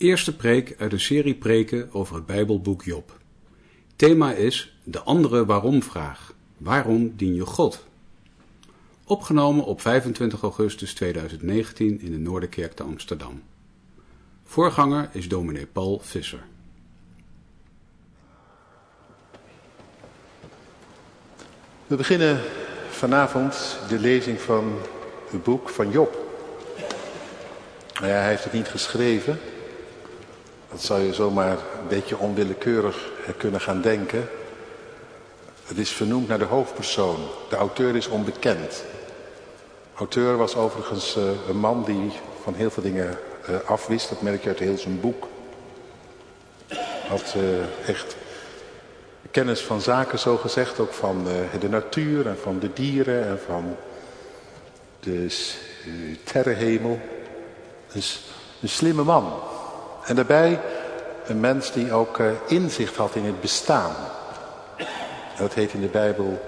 Eerste preek uit een serie preken over het Bijbelboek Job. Thema is de andere waarom-vraag. Waarom dien je God? Opgenomen op 25 augustus 2019 in de Noorderkerk te Amsterdam. Voorganger is dominee Paul Visser. We beginnen vanavond de lezing van het boek van Job. Nou hij heeft het niet geschreven. Dat zou je zomaar een beetje onwillekeurig kunnen gaan denken. Het is vernoemd naar de hoofdpersoon. De auteur is onbekend. Auteur was overigens uh, een man die van heel veel dingen uh, afwist. Dat merk je uit heel zijn boek. Had echt kennis van zaken, zo gezegd. Ook van de natuur en van de dieren en van de terrenhemel. Dus een slimme man. En daarbij een mens die ook uh, inzicht had in het bestaan. dat heet in de Bijbel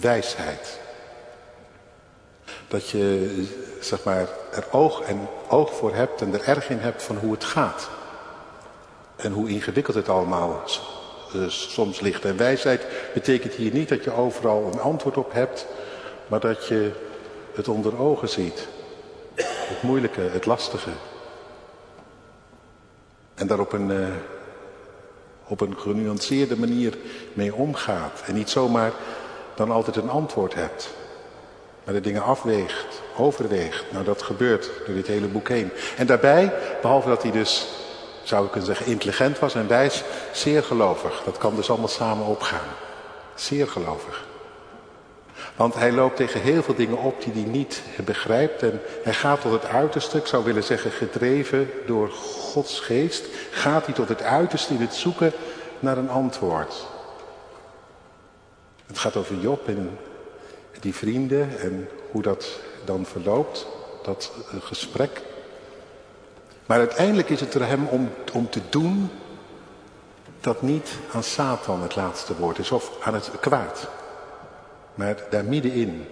wijsheid. Dat je zeg maar, er oog, en, oog voor hebt en er erg in hebt van hoe het gaat. En hoe ingewikkeld het allemaal uh, soms ligt. En wijsheid betekent hier niet dat je overal een antwoord op hebt, maar dat je het onder ogen ziet. Het moeilijke, het lastige. En daar op een, uh, op een genuanceerde manier mee omgaat. En niet zomaar dan altijd een antwoord hebt. Maar de dingen afweegt, overweegt. Nou, dat gebeurt door dit hele boek heen. En daarbij, behalve dat hij dus, zou ik kunnen zeggen, intelligent was en wijs, zeer gelovig. Dat kan dus allemaal samen opgaan. Zeer gelovig. Want hij loopt tegen heel veel dingen op die hij niet begrijpt. En hij gaat tot het uiterste, ik zou willen zeggen gedreven door Gods geest. Gaat hij tot het uiterste in het zoeken naar een antwoord. Het gaat over Job en die vrienden en hoe dat dan verloopt, dat gesprek. Maar uiteindelijk is het er hem om, om te doen dat niet aan Satan het laatste woord is of aan het kwaad. Maar daar middenin,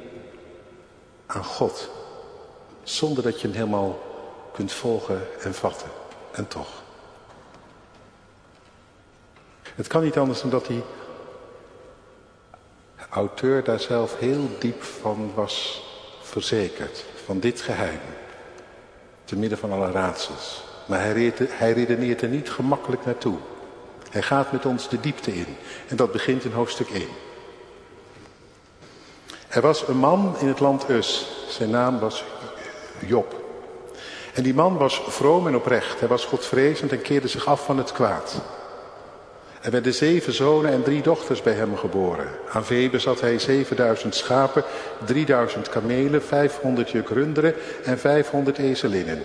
aan God. Zonder dat je hem helemaal kunt volgen en vatten. En toch. Het kan niet anders dan dat die auteur daar zelf heel diep van was verzekerd. Van dit geheim. Te midden van alle raadsels. Maar hij, hij redeneert er niet gemakkelijk naartoe. Hij gaat met ons de diepte in. En dat begint in hoofdstuk 1. Er was een man in het land Us. Zijn naam was Job. En die man was vroom en oprecht. Hij was godvrezend en keerde zich af van het kwaad. Er werden zeven zonen en drie dochters bij hem geboren. Aan vee bezat hij 7000 schapen, 3000 kamelen, 500 juk runderen en 500 ezelinnen.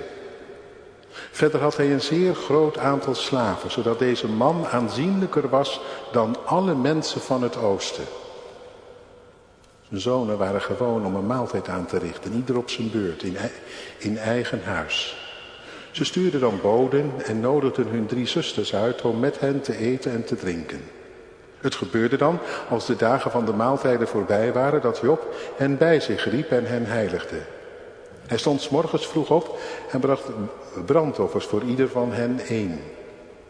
Verder had hij een zeer groot aantal slaven, zodat deze man aanzienlijker was dan alle mensen van het oosten. Zonen waren gewoon om een maaltijd aan te richten, ieder op zijn beurt, in, in eigen huis. Ze stuurden dan boden en nodigden hun drie zusters uit om met hen te eten en te drinken. Het gebeurde dan, als de dagen van de maaltijden voorbij waren, dat Job hen bij zich riep en hen heiligde. Hij stond s morgens vroeg op en bracht brandoffers voor ieder van hen één.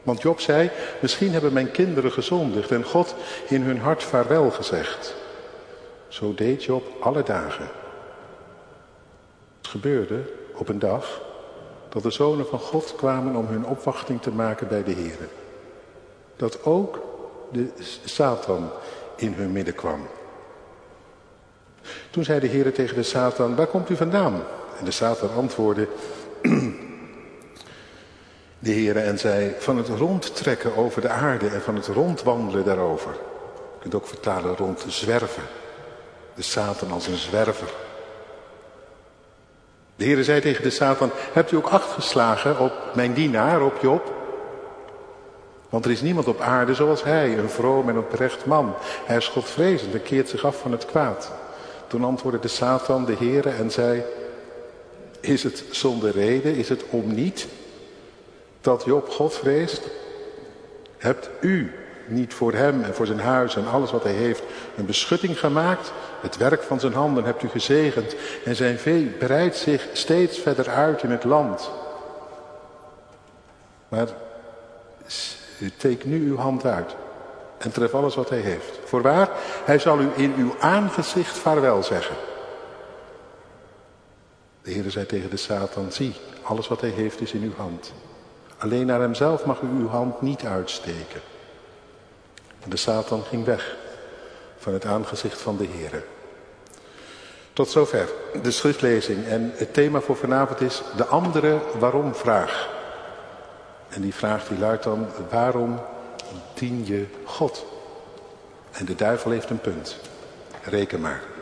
Want Job zei, misschien hebben mijn kinderen gezondigd en God in hun hart vaarwel gezegd. Zo deed Job alle dagen. Het gebeurde op een dag dat de zonen van God kwamen om hun opwachting te maken bij de Heer. Dat ook de Satan in hun midden kwam. Toen zei de Heer tegen de Satan, waar komt u vandaan? En de Satan antwoordde, de Heer en zei, van het rondtrekken over de aarde en van het rondwandelen daarover. Je kunt ook vertalen rond zwerven de Satan als een zwerver. De Heer zei tegen de Satan, hebt u ook acht geslagen op mijn dienaar, op Job? Want er is niemand op aarde zoals hij, een vroom en oprecht man. Hij is godvrezend en keert zich af van het kwaad. Toen antwoordde de Satan de Heer en zei, is het zonder reden, is het om niet dat Job God vreest? Hebt u niet voor hem en voor zijn huis en alles wat hij heeft een beschutting gemaakt. Het werk van zijn handen hebt u gezegend en zijn vee breidt zich steeds verder uit in het land. Maar teken nu uw hand uit en tref alles wat hij heeft. Voorwaar, hij zal u in uw aangezicht vaarwel zeggen. De Heer zei tegen de Satan, zie, alles wat hij heeft is in uw hand. Alleen naar hemzelf mag u uw hand niet uitsteken. En de Satan ging weg van het aangezicht van de Heer. Tot zover de schriftlezing. En het thema voor vanavond is de andere waarom vraag. En die vraag die luidt dan, waarom dien je God? En de duivel heeft een punt. Reken maar.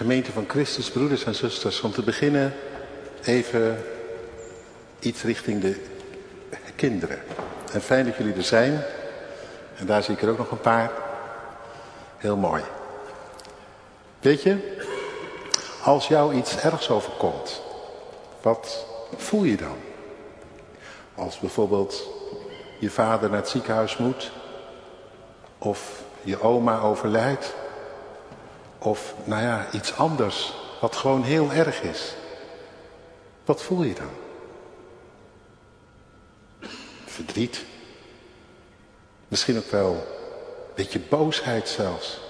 Gemeente van Christus, broeders en zusters, om te beginnen even iets richting de kinderen. En fijn dat jullie er zijn. En daar zie ik er ook nog een paar. Heel mooi. Weet je, als jou iets ergs overkomt, wat voel je dan? Als bijvoorbeeld je vader naar het ziekenhuis moet, of je oma overlijdt, of nou ja, iets anders wat gewoon heel erg is. Wat voel je dan? Verdriet. Misschien ook wel een beetje boosheid zelfs.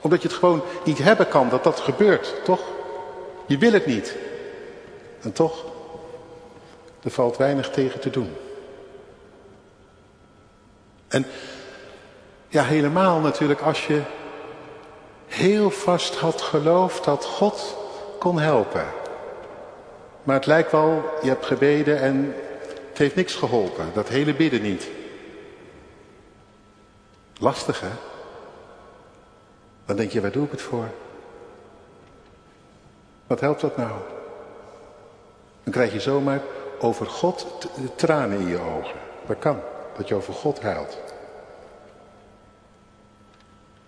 Omdat je het gewoon niet hebben kan dat dat gebeurt, toch? Je wil het niet. En toch, er valt weinig tegen te doen. En ja, helemaal natuurlijk als je heel vast had geloofd dat God kon helpen. Maar het lijkt wel, je hebt gebeden en het heeft niks geholpen. Dat hele bidden niet. Lastig hè? Dan denk je, waar doe ik het voor? Wat helpt dat nou? Dan krijg je zomaar over God tranen in je ogen. Dat kan, dat je over God huilt.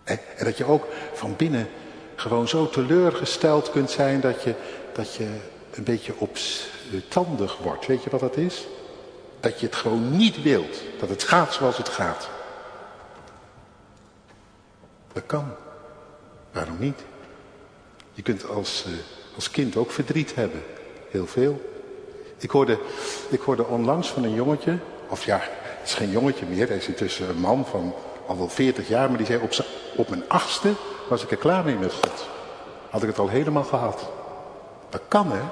En, dat je ook van binnen gewoon zo teleurgesteld kunt zijn dat je, dat je een beetje opstandig wordt. Weet je wat dat is? Dat je het gewoon niet wilt. Dat het gaat zoals het gaat. Dat kan. Waarom niet? Je kunt als, uh, als kind ook verdriet hebben. Heel veel. Ik hoorde, ik hoorde onlangs van een jongetje, of ja, het is geen jongetje meer, hij is intussen een man van al wel 40 jaar, maar die zei op, op mijn achtste was ik er klaar mee met God. Had ik het al helemaal gehad. Dat kan hè.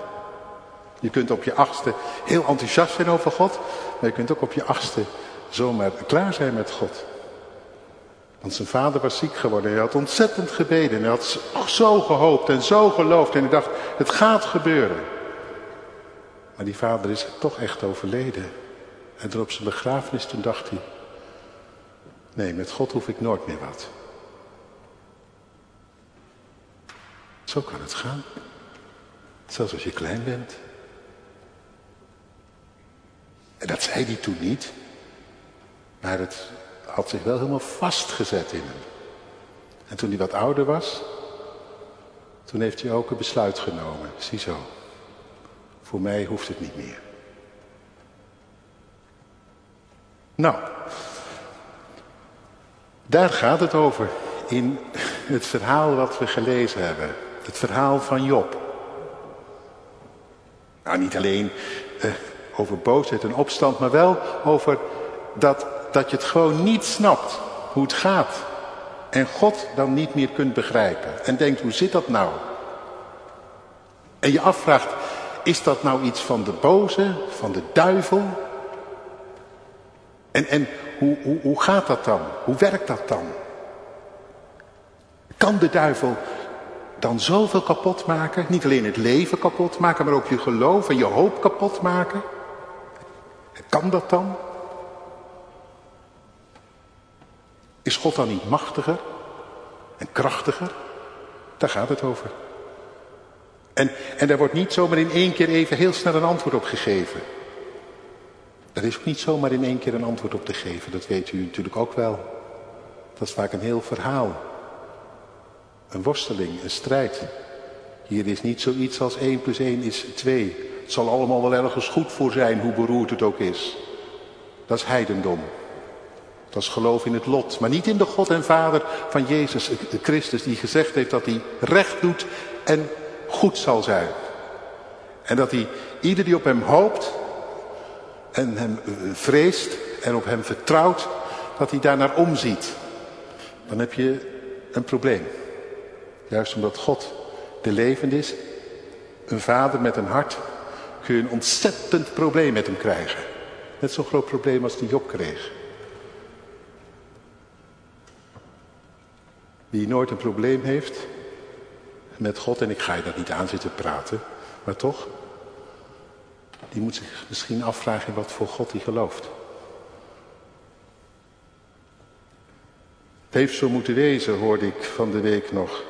Je kunt op je achtste heel enthousiast zijn over God, maar je kunt ook op je achtste zomaar klaar zijn met God. Want zijn vader was ziek geworden. Hij had ontzettend gebeden. Hij had zo gehoopt en zo geloofd. En hij dacht, het gaat gebeuren. Maar die vader is toch echt overleden. En toen op zijn begrafenis, toen dacht hij... Nee, met God hoef ik nooit meer wat. Zo kan het gaan. Zelfs als je klein bent. En dat zei hij toen niet. Maar het had zich wel helemaal vastgezet in hem. En toen hij wat ouder was, toen heeft hij ook een besluit genomen. Ziezo, voor mij hoeft het niet meer. Nou, daar gaat het over in het verhaal wat we gelezen hebben. Het verhaal van Job. Nou, niet alleen eh, over boosheid en opstand, maar wel over dat, dat je het gewoon niet snapt hoe het gaat. En God dan niet meer kunt begrijpen. En denkt, hoe zit dat nou? En je afvraagt, is dat nou iets van de boze, van de duivel? En, en hoe, hoe, hoe gaat dat dan? Hoe werkt dat dan? Kan de duivel dan zoveel kapot maken? Niet alleen het leven kapot maken, maar ook je geloof en je hoop kapot maken? Kan dat dan? Is God dan niet machtiger en krachtiger? Daar gaat het over. En, en daar wordt niet zomaar in één keer even heel snel een antwoord op gegeven. Er is ook niet zomaar in één keer een antwoord op te geven. Dat weet u natuurlijk ook wel. Dat is vaak een heel verhaal. Een worsteling, een strijd. Hier is niet zoiets als 1 plus 1 is 2. Het zal allemaal wel ergens goed voor zijn, hoe beroerd het ook is. Dat is heidendom. Dat is geloof in het lot, maar niet in de God en Vader van Jezus Christus, die gezegd heeft dat hij recht doet en goed zal zijn. En dat hij ieder die op hem hoopt en hem eh, vreest en op hem vertrouwt, dat hij daarnaar omziet. Dan heb je een probleem. Juist omdat God de levend is, een vader met een hart, kun je een ontzettend probleem met hem krijgen. Net zo'n groot probleem als die Job kreeg. Wie nooit een probleem heeft met God, en ik ga je daar niet aan zitten praten, maar toch, die moet zich misschien afvragen wat voor God hij gelooft. Het heeft zo moeten wezen, hoorde ik van de week nog.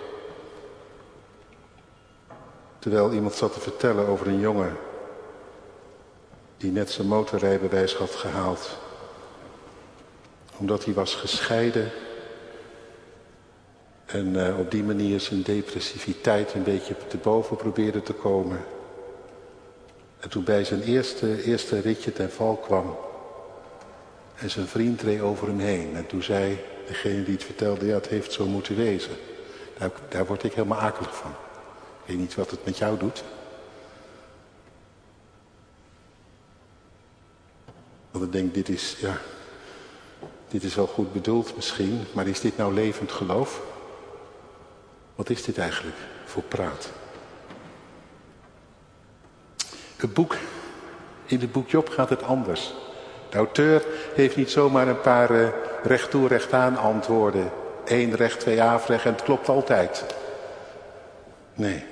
Terwijl iemand zat te vertellen over een jongen die net zijn motorrijbewijs had gehaald. Omdat hij was gescheiden en uh, op die manier zijn depressiviteit een beetje te boven probeerde te komen. En toen bij zijn eerste, eerste ritje ten val kwam. En zijn vriend reed over hem heen. En toen zei degene die het vertelde, ja het heeft zo moeten wezen. Daar, daar word ik helemaal akelig van. Ik weet niet wat het met jou doet. Want ik denk, dit is, ja, dit is wel goed bedoeld misschien, maar is dit nou levend geloof? Wat is dit eigenlijk voor praat? Het boek, in het boek Job gaat het anders. De auteur heeft niet zomaar een paar uh, recht toe, recht aan antwoorden. Eén recht, twee afrecht en het klopt altijd. Nee.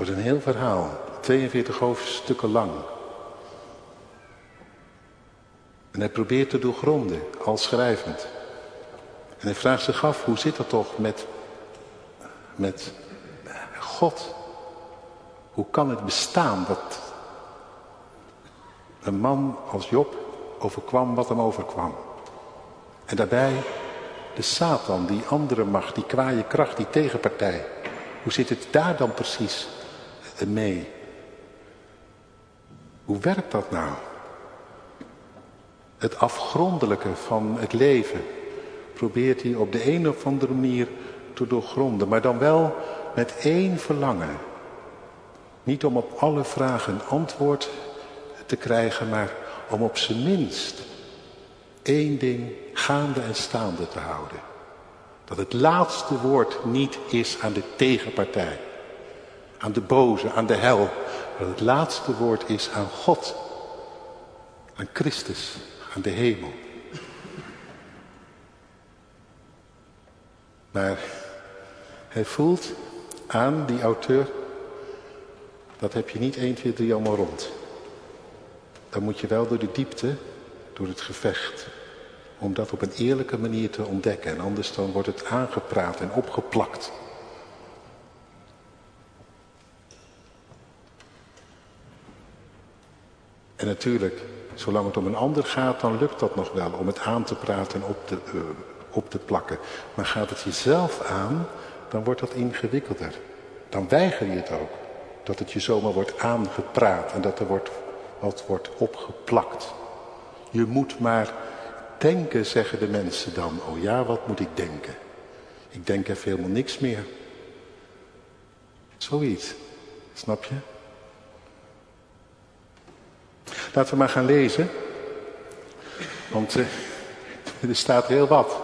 Wordt een heel verhaal. 42 hoofdstukken lang. En hij probeert te doorgronden, al schrijvend. En hij vraagt zich af, hoe zit dat toch met, met God? Hoe kan het bestaan dat een man als Job overkwam wat hem overkwam? En daarbij de Satan, die andere macht, die kwaaie kracht, die tegenpartij. Hoe zit het daar dan precies mee? Hoe werkt dat nou? Het afgrondelijke van het leven probeert hij op de een of andere manier te doorgronden. Maar dan wel met één verlangen. Niet om op alle vragen antwoord te krijgen, maar om op zijn minst één ding gaande en staande te houden. Dat het laatste woord niet is aan de tegenpartij, aan de boze, aan de hel. Dat het laatste woord is aan God, aan Christus, aan de hemel. Maar hij voelt aan die auteur, dat heb je niet 1, 2, 3 allemaal rond. Dan moet je wel door de diepte, door het gevecht, om dat op een eerlijke manier te ontdekken. En anders dan wordt het aangepraat en opgeplakt. En natuurlijk, zolang het om een ander gaat, dan lukt dat nog wel om het aan te praten en op te, uh, op te plakken. Maar gaat het jezelf aan, dan wordt dat ingewikkelder. Dan weiger je het ook. Dat het je zomaar wordt aangepraat en dat er wordt, wat wordt opgeplakt. Je moet maar denken, zeggen de mensen dan. Oh ja, wat moet ik denken? Ik denk even helemaal niks meer. Zoiets. Snap je? Laten we maar gaan lezen. Want uh, er staat heel wat.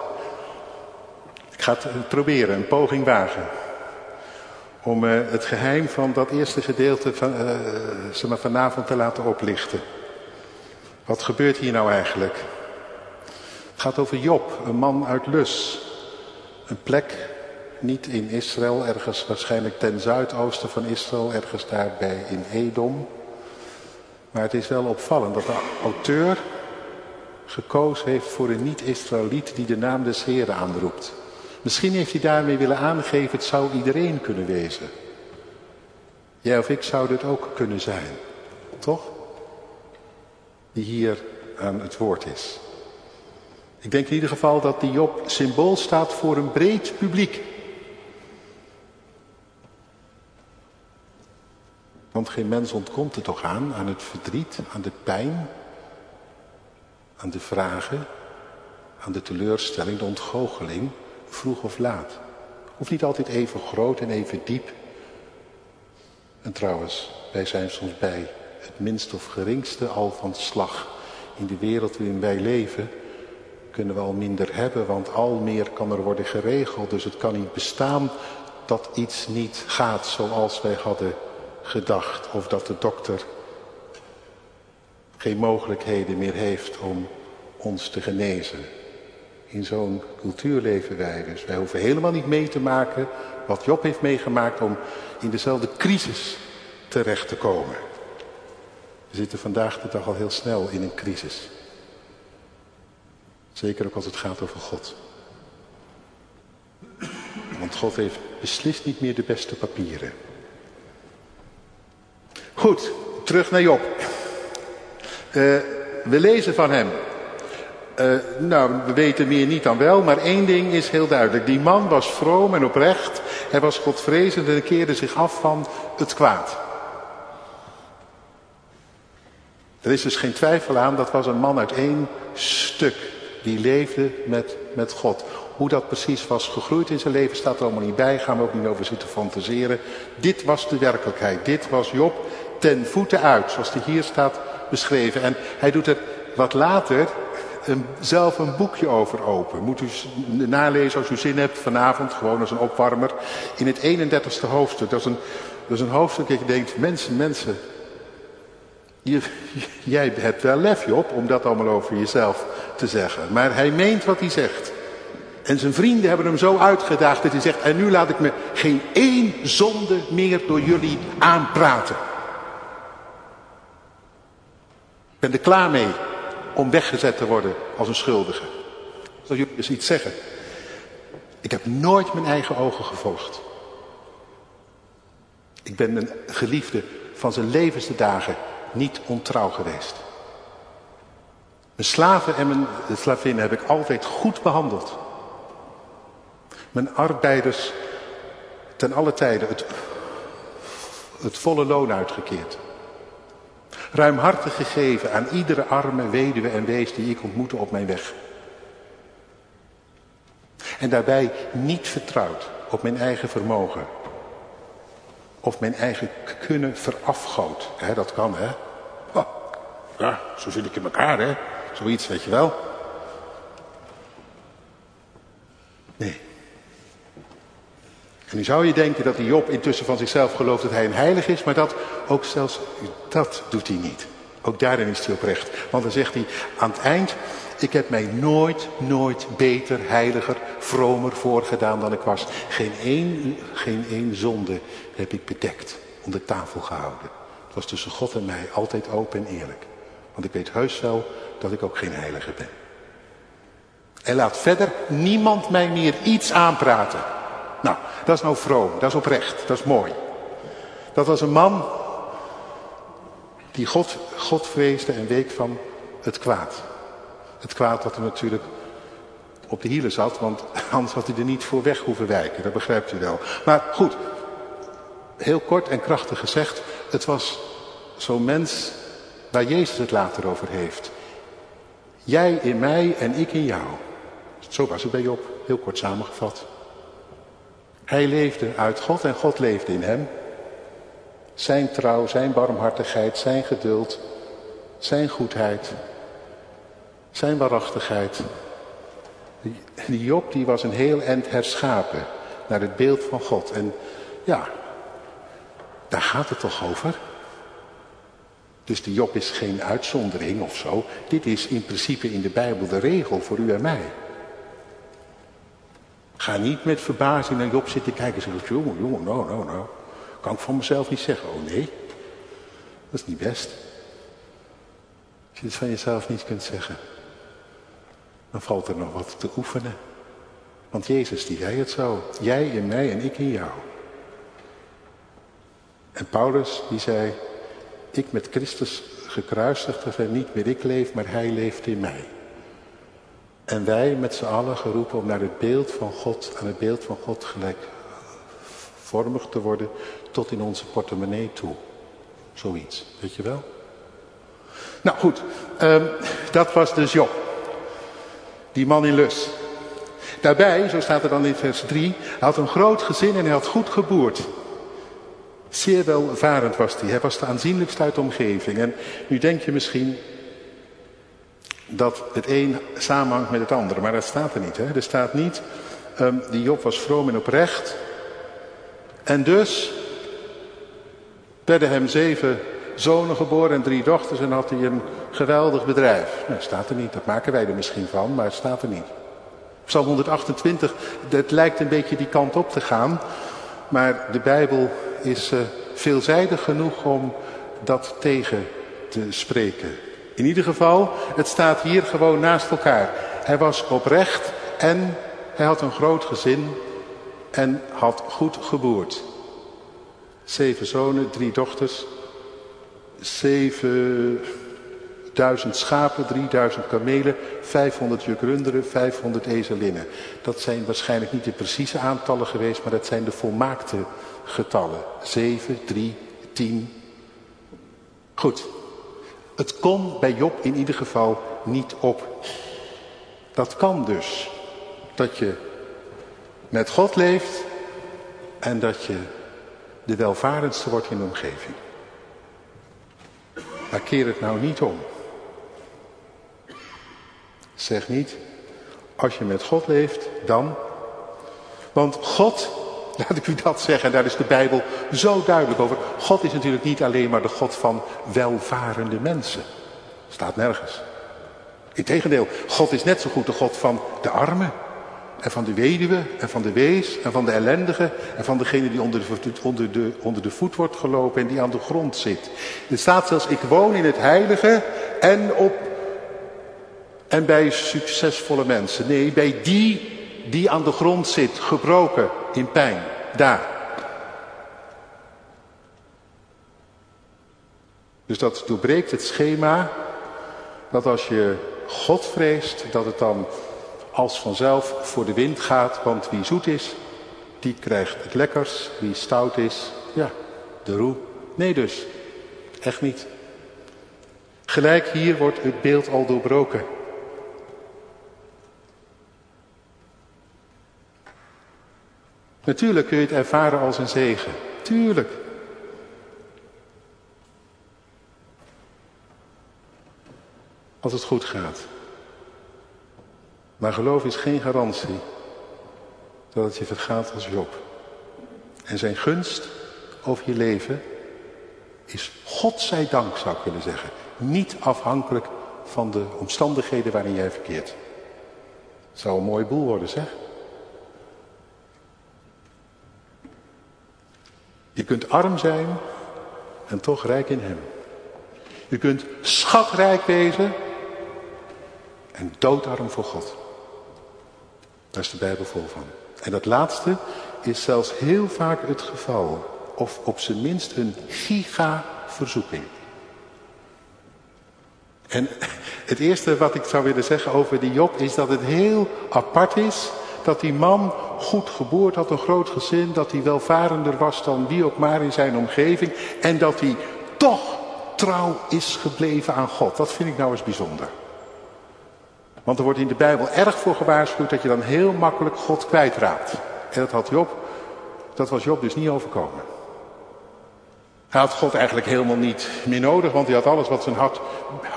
Ik ga het proberen, een poging wagen. Om uh, het geheim van dat eerste gedeelte van, uh, zeg maar vanavond te laten oplichten. Wat gebeurt hier nou eigenlijk? Het gaat over Job, een man uit Lus. Een plek, niet in Israël, ergens waarschijnlijk ten zuidoosten van Israël, ergens daarbij in Edom. Maar het is wel opvallend dat de auteur gekozen heeft voor een niet-Israëliet die de naam des Heren aanroept. Misschien heeft hij daarmee willen aangeven, het zou iedereen kunnen wezen. Jij of ik zouden het ook kunnen zijn. Toch? Die hier aan het woord is. Ik denk in ieder geval dat die Job symbool staat voor een breed publiek. Want geen mens ontkomt er toch aan, aan het verdriet, aan de pijn. aan de vragen, aan de teleurstelling, de ontgoocheling, vroeg of laat. Hoeft niet altijd even groot en even diep. En trouwens, wij zijn soms bij het minst of geringste al van slag. In de wereld waarin wij leven kunnen we al minder hebben, want al meer kan er worden geregeld. Dus het kan niet bestaan dat iets niet gaat zoals wij hadden gedacht. Of dat de dokter geen mogelijkheden meer heeft om ons te genezen. In zo'n cultuur leven wij dus. Wij hoeven helemaal niet mee te maken wat Job heeft meegemaakt om in dezelfde crisis terecht te komen. We zitten vandaag de dag al heel snel in een crisis. Zeker ook als het gaat over God. Want God heeft beslist niet meer de beste papieren. Goed, terug naar Job. Uh, we lezen van hem. Uh, nou, we weten meer niet dan wel, maar één ding is heel duidelijk. Die man was vroom en oprecht. Hij was godvrezend en keerde zich af van het kwaad. Er is dus geen twijfel aan, dat was een man uit één stuk. Die leefde met, met God. Hoe dat precies was gegroeid in zijn leven staat er allemaal niet bij. Gaan we ook niet over zitten fantaseren. Dit was de werkelijkheid. Dit was Job ten voeten uit, zoals die hier staat beschreven. En hij doet er wat later een, zelf een boekje over open. Moet u nalezen als u zin hebt vanavond, gewoon als een opwarmer. In het 31ste hoofdstuk. Dat is een, dat is een hoofdstuk dat je denkt, mensen, mensen. Jij hebt wel lef op om dat allemaal over jezelf te zeggen. Maar hij meent wat hij zegt. En zijn vrienden hebben hem zo uitgedaagd dat hij zegt, en nu laat ik me geen één zonde meer door jullie aanpraten. Ik ben er klaar mee om weggezet te worden als een schuldige. Zal jullie eens iets zeggen? Ik heb nooit mijn eigen ogen gevolgd. Ik ben een geliefde van zijn levensde dagen niet ontrouw geweest. Mijn slaven en mijn slavinnen heb ik altijd goed behandeld. Mijn arbeiders ten alle tijden het, het volle loon uitgekeerd. Ruimhartig gegeven aan iedere arme weduwe en wees die ik ontmoette op mijn weg. En daarbij niet vertrouwd op mijn eigen vermogen. Of mijn eigen kunnen verafgoot. dat kan, hè. Oh, ja, zo zit ik in elkaar, hè. Zoiets, weet je wel. Nee. En nu zou je denken dat die Job intussen van zichzelf gelooft dat hij een heilig is, maar dat ook zelfs dat doet hij niet. Ook daarin is hij oprecht. Want dan zegt hij aan het eind, ik heb mij nooit, nooit beter, heiliger, vromer voorgedaan dan ik was. Geen één, geen één zonde heb ik bedekt, onder tafel gehouden. Het was tussen God en mij altijd open en eerlijk. Want ik weet heus wel dat ik ook geen heilige ben. En laat verder niemand mij meer iets aanpraten. Nou, dat is nou vroom, dat is oprecht, dat is mooi. Dat was een man die God, God vreesde en week van het kwaad. Het kwaad dat er natuurlijk op de hielen zat, want anders had hij er niet voor weg hoeven wijken, dat begrijpt u wel. Maar goed, heel kort en krachtig gezegd, het was zo'n mens waar Jezus het later over heeft. Jij in mij en ik in jou. Zo was het bij Job, heel kort samengevat. Hij leefde uit God en God leefde in hem. Zijn trouw, zijn barmhartigheid, zijn geduld, zijn goedheid, zijn waarachtigheid. Die Job die was een heel eind herschapen naar het beeld van God. En ja, daar gaat het toch over? Dus die Job is geen uitzondering of zo. Dit is in principe in de Bijbel de regel voor u en mij. Ga niet met verbazing naar Job zitten kijken jongen, jongen, nou, nou, nou. Kan ik van mezelf niet zeggen. Oh nee, dat is niet best. Als je het van jezelf niet kunt zeggen, dan valt er nog wat te oefenen. Want Jezus die zei het zo. Jij in mij en ik in jou. En Paulus die zei, ik met Christus gekruisigd en niet meer ik leef, maar hij leeft in mij. En wij met z'n allen geroepen om naar het beeld van God, aan het beeld van God gelijkvormig te worden, tot in onze portemonnee toe. Zoiets, weet je wel? Nou goed, ehm, dat was dus Job. Die man in Lus. Daarbij, zo staat er dan in vers 3, hij had een groot gezin en hij had goed geboerd. Zeer welvarend was hij. Hij was de aanzienlijkste uit de omgeving. En nu denk je misschien dat het een samenhangt met het andere. Maar dat staat er niet. Hè? Er staat niet, um, die Job was vroom en oprecht. En dus werden hem zeven zonen geboren en drie dochters en had hij een geweldig bedrijf. Nou, staat er niet, dat maken wij er misschien van, maar het staat er niet. Psalm 128, het lijkt een beetje die kant op te gaan, maar de Bijbel is uh, veelzijdig genoeg om dat tegen te spreken. In ieder geval, het staat hier gewoon naast elkaar. Hij was oprecht en hij had een groot gezin en had goed geboerd. Zeven zonen, drie dochters, zevenduizend schapen, drieduizend kamelen, 500 juk runderen, 500 ezelinnen. Dat zijn waarschijnlijk niet de precieze aantallen geweest, maar dat zijn de volmaakte getallen. 7, 3, 10. Goed. Het kon bij Job in ieder geval niet op. Dat kan dus. Dat je met God leeft en dat je de welvarendste wordt in de omgeving. Maar keer het nou niet om. Zeg niet, als je met God leeft, dan. Want God, laat ik u dat zeggen, en daar is de Bijbel zo duidelijk over. God is natuurlijk niet alleen maar de God van welvarende mensen. Staat nergens. Integendeel, God is net zo goed de God van de armen. En van de weduwe, en van de wees, en van de ellendige, en van degene die onder de, onder, de, onder de voet wordt gelopen en die aan de grond zit. Er staat zelfs, ik woon in het heilige en, op, en bij succesvolle mensen. Nee, bij die die aan de grond zit, gebroken, in pijn, daar. Dus dat doorbreekt het schema dat als je God vreest, dat het dan als vanzelf voor de wind gaat. Want wie zoet is, die krijgt het lekkers. Wie stout is, ja, de roe. Nee dus, echt niet. Gelijk hier wordt het beeld al doorbroken. Natuurlijk kun je het ervaren als een zegen. Tuurlijk. Als het goed gaat. Maar geloof is geen garantie dat het je vergaat als Job. En zijn gunst over je leven is God zij dank, zou ik willen zeggen. Niet afhankelijk van de omstandigheden waarin jij verkeert. Het zou een mooi boel worden, zeg. Je kunt arm zijn en toch rijk in hem. Je kunt schatrijk wezen en doodarm voor God. Daar is de Bijbel vol van. En dat laatste is zelfs heel vaak het geval. Of op zijn minst een giga-verzoeking. En het eerste wat ik zou willen zeggen over die Job is dat het heel apart is dat die man goed geboord had, een groot gezin, dat hij welvarender was dan wie ook maar in zijn omgeving en dat hij toch trouw is gebleven aan God. Dat vind ik nou eens bijzonder. Want er wordt in de Bijbel erg voor gewaarschuwd dat je dan heel makkelijk God kwijtraakt. En dat had Job, dat was Job dus niet overkomen. Hij had God eigenlijk helemaal niet meer nodig, want hij had alles wat zijn hart,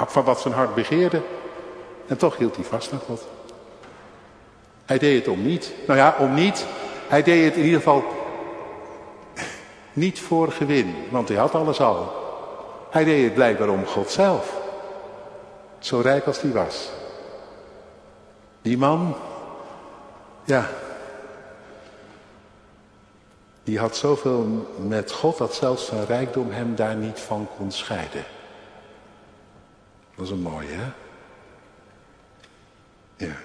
van wat zijn hart begeerde. En toch hield hij vast aan God. Hij deed het om niet. Nou ja, om niet. Hij deed het in ieder geval niet voor gewin, want hij had alles al. Hij deed het blijkbaar om God zelf. Zo rijk als hij was. Die man, ja, die had zoveel met God dat zelfs zijn rijkdom hem daar niet van kon scheiden. Dat is een mooie, hè? Ja.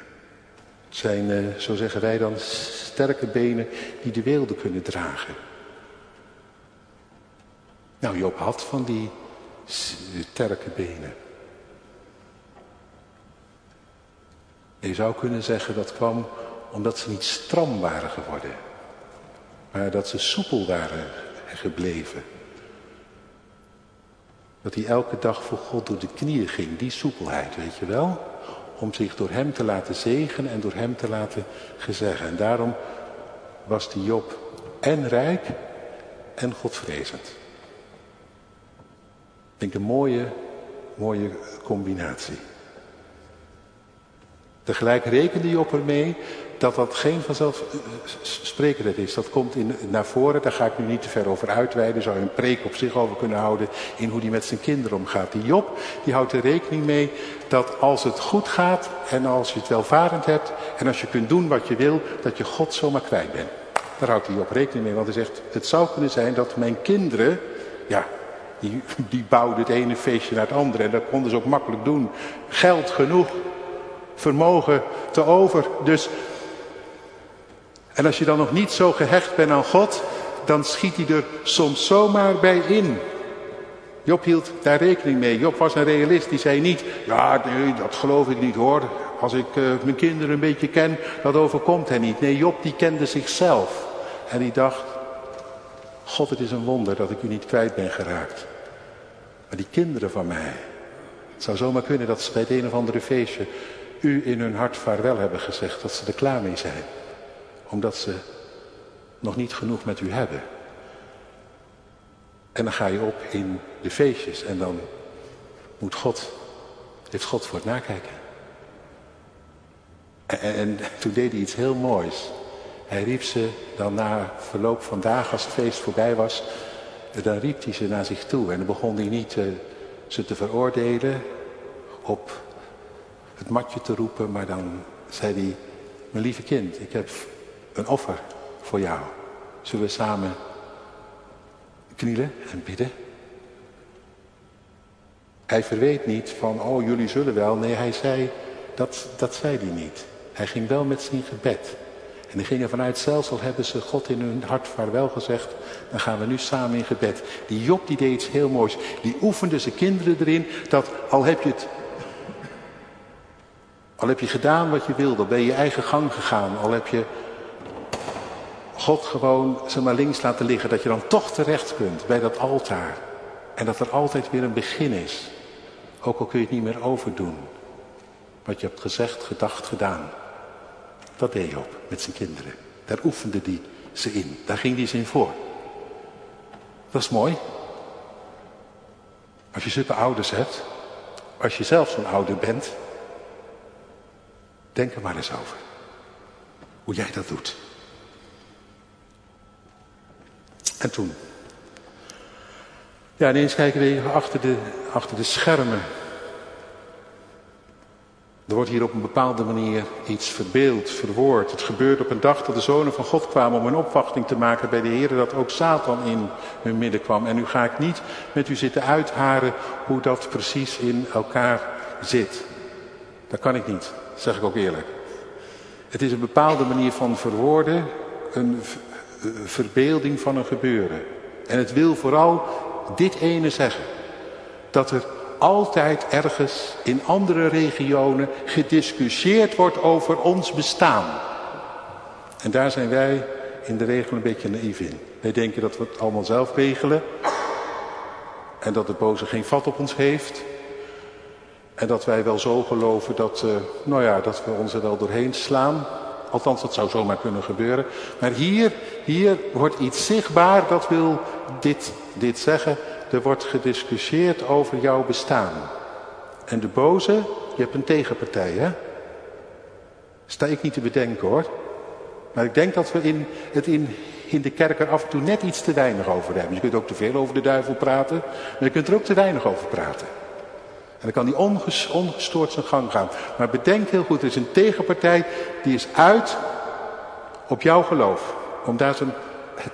Zijn, uh, zo zeggen wij dan, sterke benen die de weelde kunnen dragen. Nou, Job had van die sterke benen. Je zou kunnen zeggen dat kwam omdat ze niet stram waren geworden, maar dat ze soepel waren gebleven. Dat hij elke dag voor God door de knieën ging. Die soepelheid, weet je wel? Om zich door hem te laten zegenen en door hem te laten gezeggen. En daarom was die Job en rijk en godvrezend. Ik denk een mooie, mooie combinatie. Tegelijk rekende Job ermee dat dat geen vanzelfsprekendheid is. Dat komt in, naar voren, daar ga ik nu niet te ver over uitweiden. Zou je een preek op zich over kunnen houden in hoe die met zijn kinderen omgaat. Die Job, die houdt er rekening mee dat als het goed gaat en als je het welvarend hebt en als je kunt doen wat je wil, dat je God zomaar kwijt bent. Daar houdt hij op rekening mee, want hij zegt, het zou kunnen zijn dat mijn kinderen, ja, die, die bouwden het ene feestje naar het andere en dat konden ze ook makkelijk doen. Geld genoeg, vermogen te over. Dus, en als je dan nog niet zo gehecht bent aan God, dan schiet hij er soms zomaar bij in. Job hield daar rekening mee. Job was een realist. Die zei niet, ja dat geloof ik niet hoor. Als ik uh, mijn kinderen een beetje ken, dat overkomt hij niet. Nee, Job die kende zichzelf. En die dacht, God het is een wonder dat ik u niet kwijt ben geraakt. Maar die kinderen van mij, het zou zomaar kunnen dat ze bij het een of andere feestje u in hun hart vaarwel hebben gezegd, dat ze er klaar mee zijn. Omdat ze nog niet genoeg met u hebben. En dan ga je op in de feestjes en dan moet God, heeft God voor het nakijken. En, en toen deed hij iets heel moois. Hij riep ze dan na verloop van dagen, als het feest voorbij was, dan riep hij ze naar zich toe. En dan begon hij niet uh, ze te veroordelen op het matje te roepen, maar dan zei hij, mijn lieve kind, ik heb een offer voor jou. Zullen we samen knielen en bidden? Hij verweet niet van, oh jullie zullen wel. Nee, hij zei, dat, dat zei hij niet. Hij ging wel met zijn gebed. En die gingen vanuit zelfs al hebben ze God in hun hart vaarwel gezegd, dan gaan we nu samen in gebed. Die Job die deed iets heel moois. Die oefende zijn kinderen erin dat al heb je het al heb je gedaan wat je wilde, al ben je je eigen gang gegaan, al heb je God gewoon ze maar links laten liggen, dat je dan toch terecht kunt bij dat altaar. En dat er altijd weer een begin is. Ook al kun je het niet meer overdoen. Wat je hebt gezegd, gedacht, gedaan. Dat deed je op met zijn kinderen. Daar oefende hij ze in. Daar ging hij ze in voor. Dat is mooi. Als je zulke ouders hebt. Als je zelf zo'n ouder bent. Denk er maar eens over. Hoe jij dat doet. En toen. Ja, ineens kijken we achter de, achter de schermen. Er wordt hier op een bepaalde manier iets verbeeld, verwoord. Het gebeurde op een dag dat de zonen van God kwamen om een opwachting te maken bij de Heer, dat ook Satan in hun midden kwam. En nu ga ik niet met u zitten uitharen hoe dat precies in elkaar zit. Dat kan ik niet zeg ik ook eerlijk. Het is een bepaalde manier van verwoorden, een verbeelding van een gebeuren. En het wil vooral dit ene zeggen. Dat er altijd ergens in andere regionen gediscussieerd wordt over ons bestaan. En daar zijn wij in de regel een beetje naïef in. Wij denken dat we het allemaal zelf regelen. En dat de boze geen vat op ons heeft. En dat wij wel zo geloven dat, uh, nou ja, dat we ons er wel doorheen slaan. Althans, dat zou zomaar kunnen gebeuren. Maar hier, hier wordt iets zichtbaar, dat wil dit, dit zeggen. Er wordt gediscussieerd over jouw bestaan. En de boze, je hebt een tegenpartij, hè? Sta ik niet te bedenken, hoor. Maar ik denk dat we in, het in, in de kerk er af en toe net iets te weinig over hebben. Je kunt ook te veel over de duivel praten, maar je kunt er ook te weinig over praten. En dan kan die ongestoord zijn gang gaan. Maar bedenk heel goed, er is een tegenpartij die is uit op jouw geloof. Om daar zijn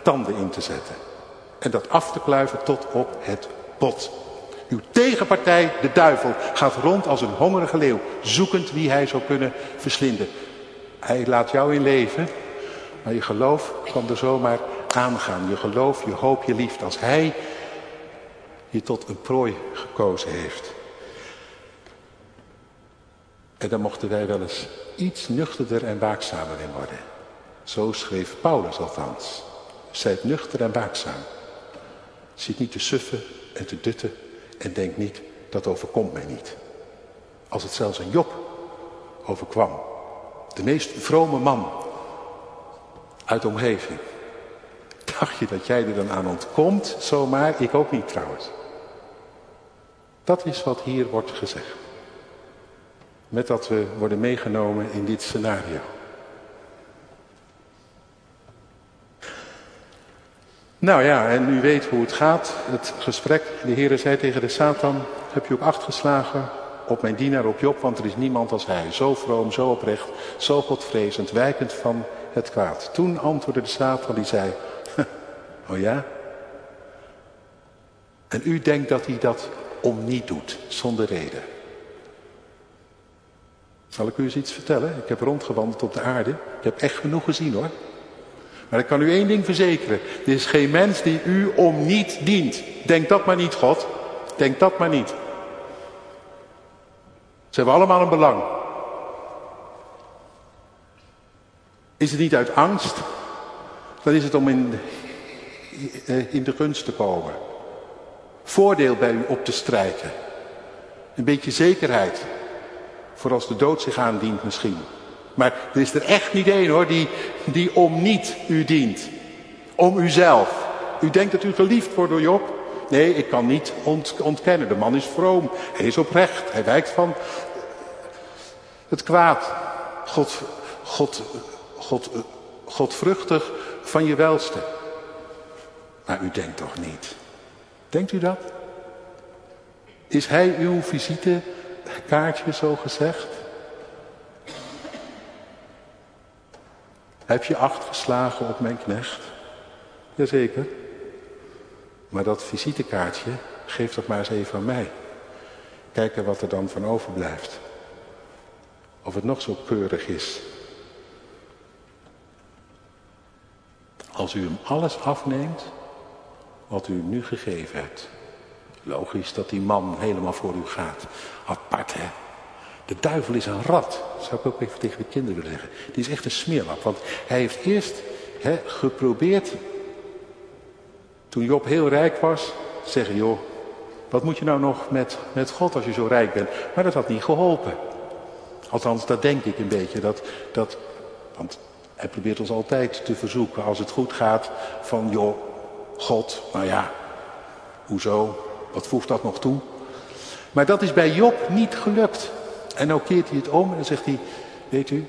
tanden in te zetten. En dat af te kluiven tot op het bot. Uw tegenpartij, de duivel, gaat rond als een hongerige leeuw. Zoekend wie hij zou kunnen verslinden. Hij laat jou in leven. Maar je geloof kan er zomaar aangaan. Je geloof, je hoop, je liefde. Als hij je tot een prooi gekozen heeft. En dan mochten wij wel eens iets nuchterder en waakzamer in worden. Zo schreef Paulus althans. Zijt nuchter en waakzaam. Zit niet te suffen en te dutten En denk niet, dat overkomt mij niet. Als het zelfs een Job overkwam. De meest vrome man uit de omgeving. Dacht je dat jij er dan aan ontkomt? Zomaar, ik ook niet trouwens. Dat is wat hier wordt gezegd. Met dat we worden meegenomen in dit scenario. Nou ja, en u weet hoe het gaat. Het gesprek, de Heer zei tegen de Satan, heb je ook acht geslagen op mijn dienaar, op Job, want er is niemand als hij. Zo vroom, zo oprecht, zo godvrezend, wijkend van het kwaad. Toen antwoordde de Satan, die zei, oh ja? En u denkt dat hij dat om niet doet, zonder reden. Zal ik u eens iets vertellen? Ik heb rondgewandeld op de aarde. Ik heb echt genoeg gezien hoor. Maar ik kan u één ding verzekeren. Er is geen mens die u om niet dient. Denk dat maar niet, God. Denk dat maar niet. Ze hebben allemaal een belang. Is het niet uit angst? Dan is het om in, eh, in de gunst te komen. Voordeel bij u op te strijken. Een beetje zekerheid. Voor als de dood zich aandient misschien. Maar er is er echt niet één hoor, die, die om niet u dient. Om uzelf. U denkt dat u geliefd wordt door Job? Nee, ik kan niet ontkennen. De man is vroom. Hij is oprecht. Hij wijkt van het kwaad. God, God, God, Godvruchtig van je welste. Maar u denkt toch niet. Denkt u dat? Is hij uw visitekaartje zo gezegd? Heb je acht geslagen op mijn knecht? Jazeker. Maar dat visitekaartje, geef dat maar eens even aan mij. Kijken wat er dan van overblijft. Of het nog zo keurig is. Als u hem alles afneemt wat u nu gegeven hebt. Logisch dat die man helemaal voor u gaat. Apart hè. De duivel is een rat, zou ik ook even tegen de kinderen willen zeggen. Die is echt een smeerlap, want hij heeft eerst hè, geprobeerd, toen Job heel rijk was, zeggen joh, wat moet je nou nog met, met God als je zo rijk bent? Maar dat had niet geholpen. Althans, dat denk ik een beetje. Dat, dat, want hij probeert ons altijd te verzoeken als het goed gaat van joh, God, nou ja, hoezo, wat voegt dat nog toe? Maar dat is bij Job niet gelukt. En nou keert hij het om en dan zegt hij, weet u,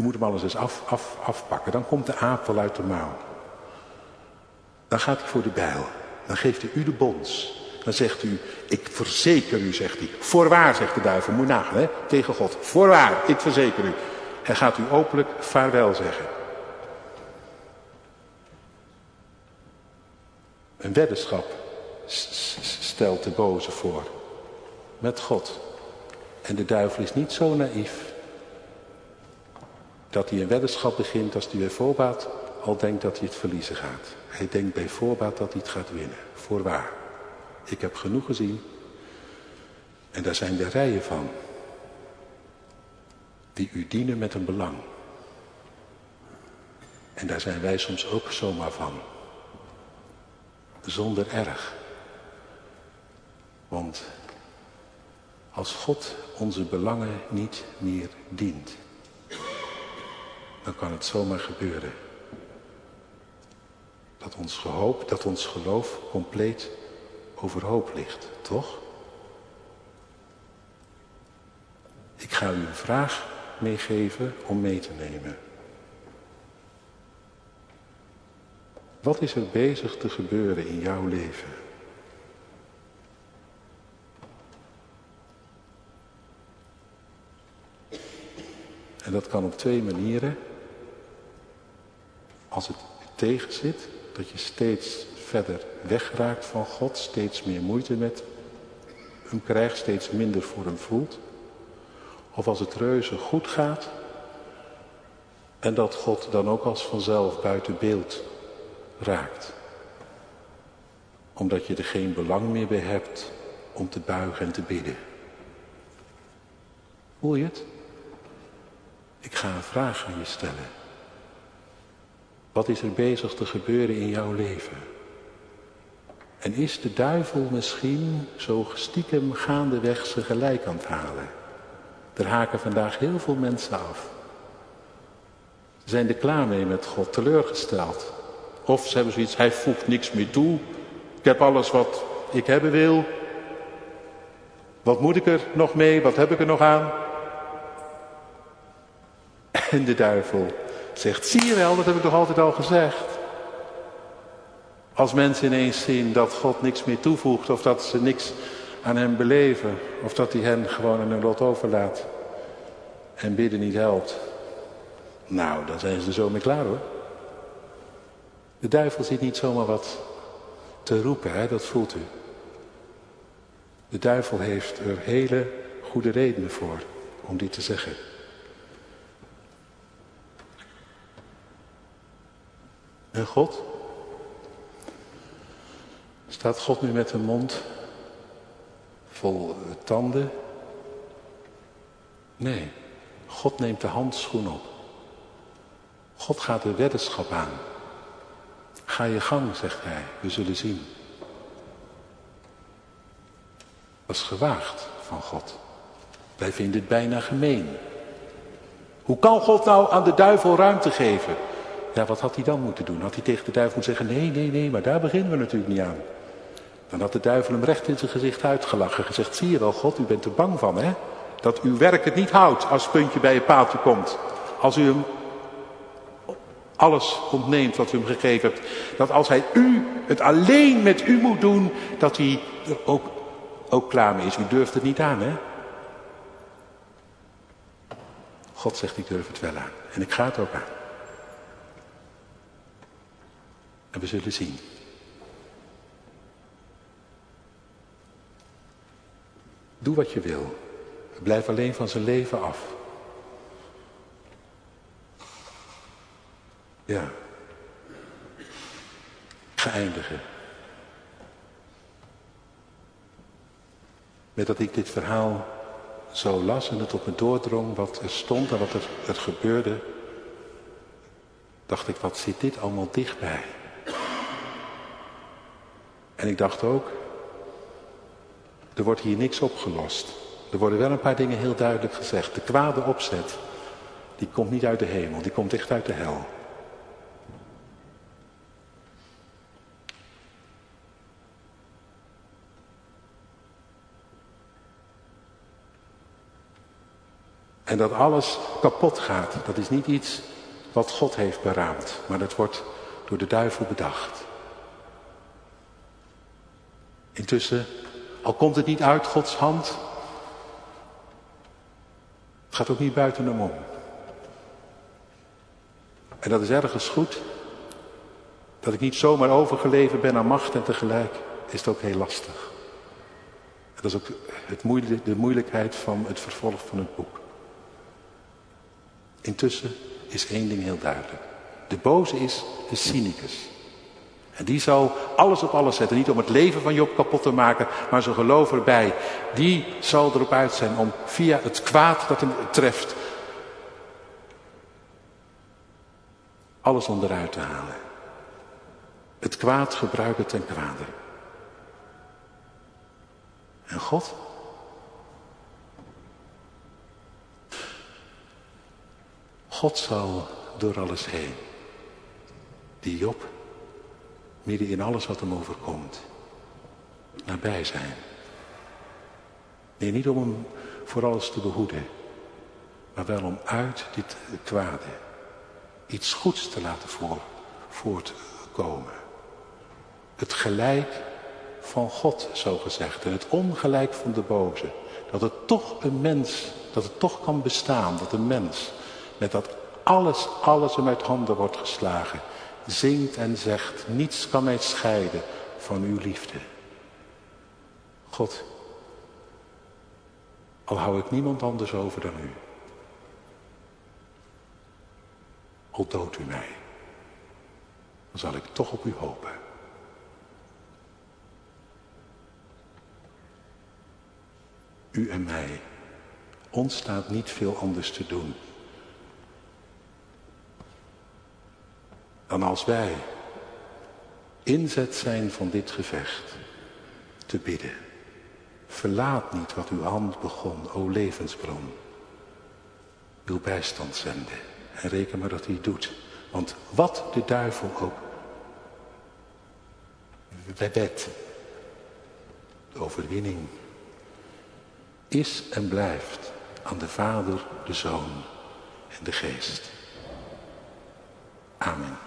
u moet hem alles eens af, af, afpakken. Dan komt de aap wel uit de mouw. Dan gaat hij voor de bijl. Dan geeft hij u de bons. Dan zegt u, ik verzeker u, zegt hij. Voorwaar, zegt de duivel, moet nagaan, hè, tegen God. Voorwaar, ik verzeker u. Hij gaat u openlijk vaarwel zeggen. Een weddenschap stelt de boze voor met God. En de duivel is niet zo naïef dat hij een weddenschap begint als hij bij voorbaat al denkt dat hij het verliezen gaat. Hij denkt bij voorbaat dat hij het gaat winnen. Voorwaar. Ik heb genoeg gezien. En daar zijn de rijen van. Die u dienen met een belang. En daar zijn wij soms ook zomaar van. Zonder erg. Want als God onze belangen niet meer dient, dan kan het zomaar gebeuren. Dat ons, gehoop, dat ons geloof compleet overhoop ligt, toch? Ik ga u een vraag meegeven om mee te nemen. Wat is er bezig te gebeuren in jouw leven? En dat kan op twee manieren. Als het tegen zit, dat je steeds verder wegraakt van God, steeds meer moeite met hem krijgt, steeds minder voor hem voelt. Of als het reuze goed gaat en dat God dan ook als vanzelf buiten beeld raakt. Omdat je er geen belang meer bij hebt om te buigen en te bidden. Voel je het? Ik ga een vraag aan je stellen. Wat is er bezig te gebeuren in jouw leven? En is de duivel misschien zo stiekem gaandeweg zijn gelijk aan het halen? Er haken vandaag heel veel mensen af. Ze zijn er klaar mee met God, teleurgesteld. Of ze hebben zoiets, hij voegt niks meer toe. Ik heb alles wat ik hebben wil. Wat moet ik er nog mee? Wat heb ik er nog aan? En de duivel zegt, zie je wel, dat heb ik toch altijd al gezegd. Als mensen ineens zien dat God niks meer toevoegt of dat ze niks aan hem beleven of dat hij hen gewoon aan hun lot overlaat en bidden niet helpt. Nou, dan zijn ze er zo mee klaar hoor. De duivel zit niet zomaar wat te roepen, hè? dat voelt u. De duivel heeft er hele goede redenen voor om dit te zeggen. En God? Staat God nu met een mond vol tanden? Nee, God neemt de handschoen op. God gaat de weddenschap aan. Ga je gang, zegt hij, we zullen zien. Dat is gewaagd van God. Wij vinden het bijna gemeen. Hoe kan God nou aan de duivel ruimte geven? Ja, wat had hij dan moeten doen? Had hij tegen de duivel moeten zeggen, nee, nee, nee, maar daar beginnen we natuurlijk niet aan. Dan had de duivel hem recht in zijn gezicht uitgelachen. Gezegd, zie je wel God, u bent er bang van hè. Dat uw werk het niet houdt als puntje bij je paaltje komt. Als u hem alles ontneemt wat u hem gegeven hebt. Dat als hij u het alleen met u moet doen, dat hij er ook, ook klaar mee is. U durft het niet aan hè. God zegt, ik durf het wel aan. En ik ga het ook aan. En we zullen zien. Doe wat je wil. Blijf alleen van zijn leven af. Ja. Geëindigen. Met dat ik dit verhaal zo las en het op me doordrong wat er stond en wat er, er gebeurde, dacht ik, wat zit dit allemaal dichtbij? En ik dacht ook, er wordt hier niks opgelost. Er worden wel een paar dingen heel duidelijk gezegd. De kwade opzet, die komt niet uit de hemel, die komt echt uit de hel. En dat alles kapot gaat, dat is niet iets wat God heeft beraamd, maar dat wordt door de duivel bedacht. Intussen, al komt het niet uit Gods hand, het gaat ook niet buiten hem om. En dat is ergens goed. Dat ik niet zomaar overgeleverd ben aan macht en tegelijk is het ook heel lastig. Dat is ook het de moeilijkheid van het vervolg van het boek. Intussen is één ding heel duidelijk. De boze is de cynicus. En die zal alles op alles zetten. Niet om het leven van Job kapot te maken, maar zijn geloof erbij. Die zal erop uit zijn om via het kwaad dat hem treft, alles onderuit te halen. Het kwaad gebruiken ten kwade. En God? God zal door alles heen. Die Job midden in alles wat hem overkomt, nabij zijn. Nee, niet om hem voor alles te behoeden, maar wel om uit dit kwade iets goeds te laten voortkomen. Het gelijk van God, zo gezegd, en het ongelijk van de boze. Dat het toch een mens, dat het toch kan bestaan, dat een mens met dat alles, alles hem uit handen wordt geslagen, zingt en zegt, niets kan mij scheiden van uw liefde. God, al hou ik niemand anders over dan u. Al doodt u mij, dan zal ik toch op u hopen. U en mij, ons staat niet veel anders te doen dan als wij inzet zijn van dit gevecht te bidden. Verlaat niet wat uw hand begon, o levensbron. Uw bijstand zenden en reken maar dat hij doet. Want wat de duivel ook wet, de overwinning is en blijft aan de Vader, de Zoon en de Geest. Amen.